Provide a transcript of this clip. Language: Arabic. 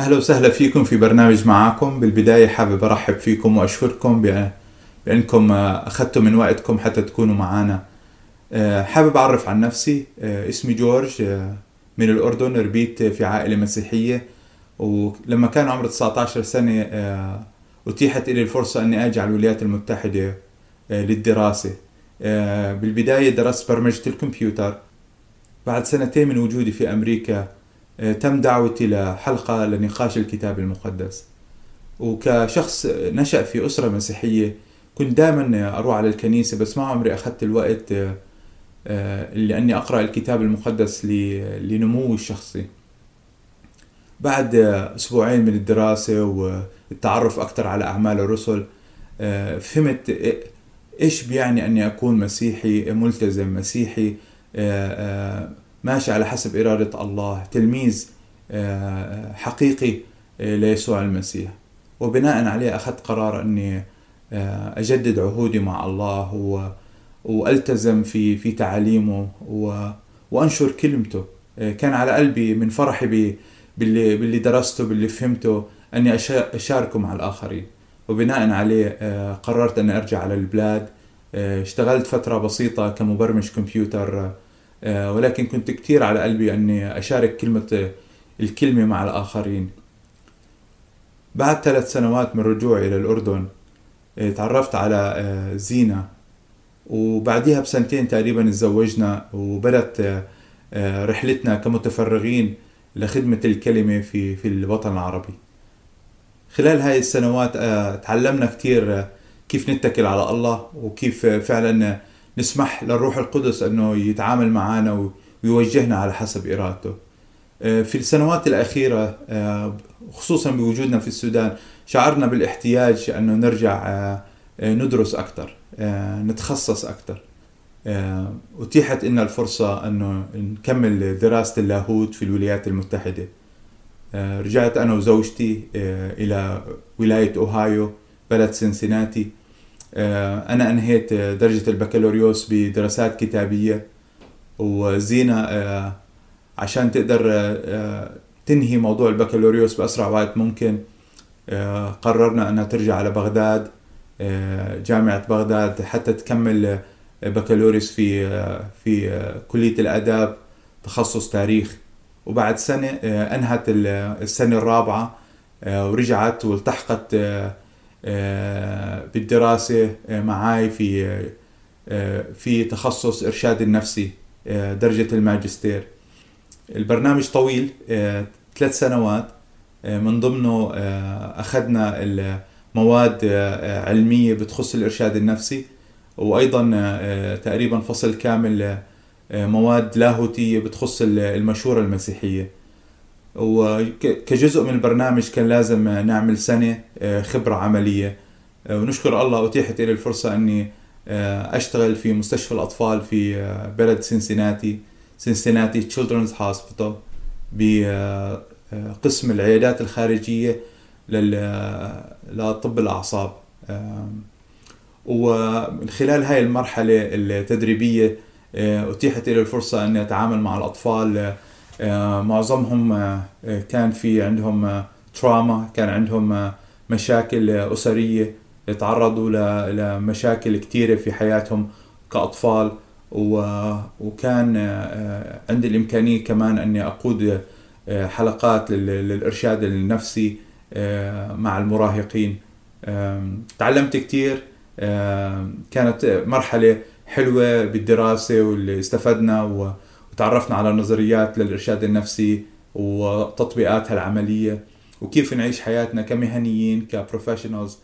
أهلا وسهلا فيكم في برنامج معاكم. بالبداية حابب أرحب فيكم وأشكركم بأ- بأنكم آه، أخذتوا من وقتكم حتى تكونوا معنا آه، حابب أعرف عن نفسي. آه، اسمي جورج من الأردن ربيت في عائلة مسيحية ولما كان عمري 19 سنة أتيحت لي الفرصة أني أجي على الولايات المتحدة للدراسة. بالبداية درست برمجة الكمبيوتر. بعد سنتين من وجودي في أمريكا تم دعوتي لحلقة لنقاش الكتاب المقدس. وكشخص نشأ في أسرة مسيحية كنت دائما أروح على الكنيسة بس ما عمري أخذت الوقت آه، آه، اللي أني أقرأ الكتاب المقدس ل- لنموي الشخصي. بعد آه، أسبوعين من الدراسة والتعرف أكثر على أعمال الرسل آه، فهمت إيش بيعني أني أكون مسيحي ملتزم مسيحي آه، آه، ماشي على حسب إرادة الله. تلميذ آه، حقيقي آه، ليسوع المسيح. وبناء عليه أخذت قرار أني آه، أجدد عهودي مع الله و- وألتزم في في تعاليمه و- وأنشر كلمته. آه، كان على قلبي من فرحي باللي باللي درسته باللي فهمته أني أشا- أشاركه مع الآخرين. وبناء عليه آه، قررت أني أرجع على البلاد. آه، اشتغلت فترة بسيطة كمبرمج كمبيوتر آه، ولكن كنت كثير على قلبي أني أشارك كلمة آه، الكلمة مع الآخرين. بعد ثلاث سنوات من رجوعي إلى الأردن آه، تعرفت على آه، زينة. وبعديها بسنتين تقريبا تزوجنا وبدت آه، آه، رحلتنا كمتفرغين لخدمة الكلمة في في الوطن العربي. خلال هاي السنوات آه، تعلمنا كتير آه، كيف نتكل على الله وكيف آه، فعلا آه، نسمح للروح القدس أنه يتعامل معنا ويوجهنا على حسب إرادته. آه، في السنوات الأخيرة آه، خصوصا بوجودنا في السودان شعرنا بالاحتياج أنه نرجع آه، ندرس أكثر نتخصص أكثر أتيحت لنا الفرصة أنه نكمل دراسة اللاهوت في الولايات المتحدة. رجعت أنا وزوجتي إلى ولاية أوهايو بلد سنسناتي أنا أنهيت آه، درجة البكالوريوس بدراسات كتابية. وزينة آه، عشان تقدر آه، آه، تنهي موضوع البكالوريوس بأسرع وقت ممكن آه، قررنا أنها ترجع على بغداد آه، جامعة بغداد حتى تكمل آه، بكالوريوس في آه، في آه، كلية الآداب تخصص تاريخ. وبعد سنة آه، أنهت ال- السنة الرابعة آه، ورجعت والتحقت آه، آه، بالدراسة آه، معاي في آه، آه، في تخصص إرشاد النفسي آه، درجة الماجستير. البرنامج طويل آه، ثلاث سنوات آه، من ضمنه آه، أخذنا مواد آه، علمية بتخص الإرشاد النفسي وأيضا آه، تقريبا فصل كامل آه، مواد لاهوتية بتخص المشورة المسيحية. وكجزء من البرنامج كان لازم نعمل سنة آه، خبرة عملية. آه، ونشكر الله أتيحت لي الفرصة أني آه، أشتغل في مستشفى الأطفال في بلد سنسناتي سنسناتي تشيلدرنز هوسبيتال بقسم العيادات الخارجية لطب الأعصاب. ومن خلال هاي المرحلة التدريبية أتيحت لي الفرصة أني أتعامل مع الأطفال معظمهم آه، كان في عندهم تراما كان عندهم آه، مشاكل آه، أسرية تعرضوا لمشاكل كتيرة في حياتهم كأطفال. وكان آه، عندي الإمكانية كمان أني أقود آه، حلقات لل- للإرشاد النفسي آه، مع المراهقين. تعلمت كتير آم، كانت مرحلة حلوة بالدراسة واللي استفدنا و- وتعرفنا على نظريات للإرشاد النفسي وتطبيقاتها العملية وكيف نعيش حياتنا كمهنيين كبروفيشنالز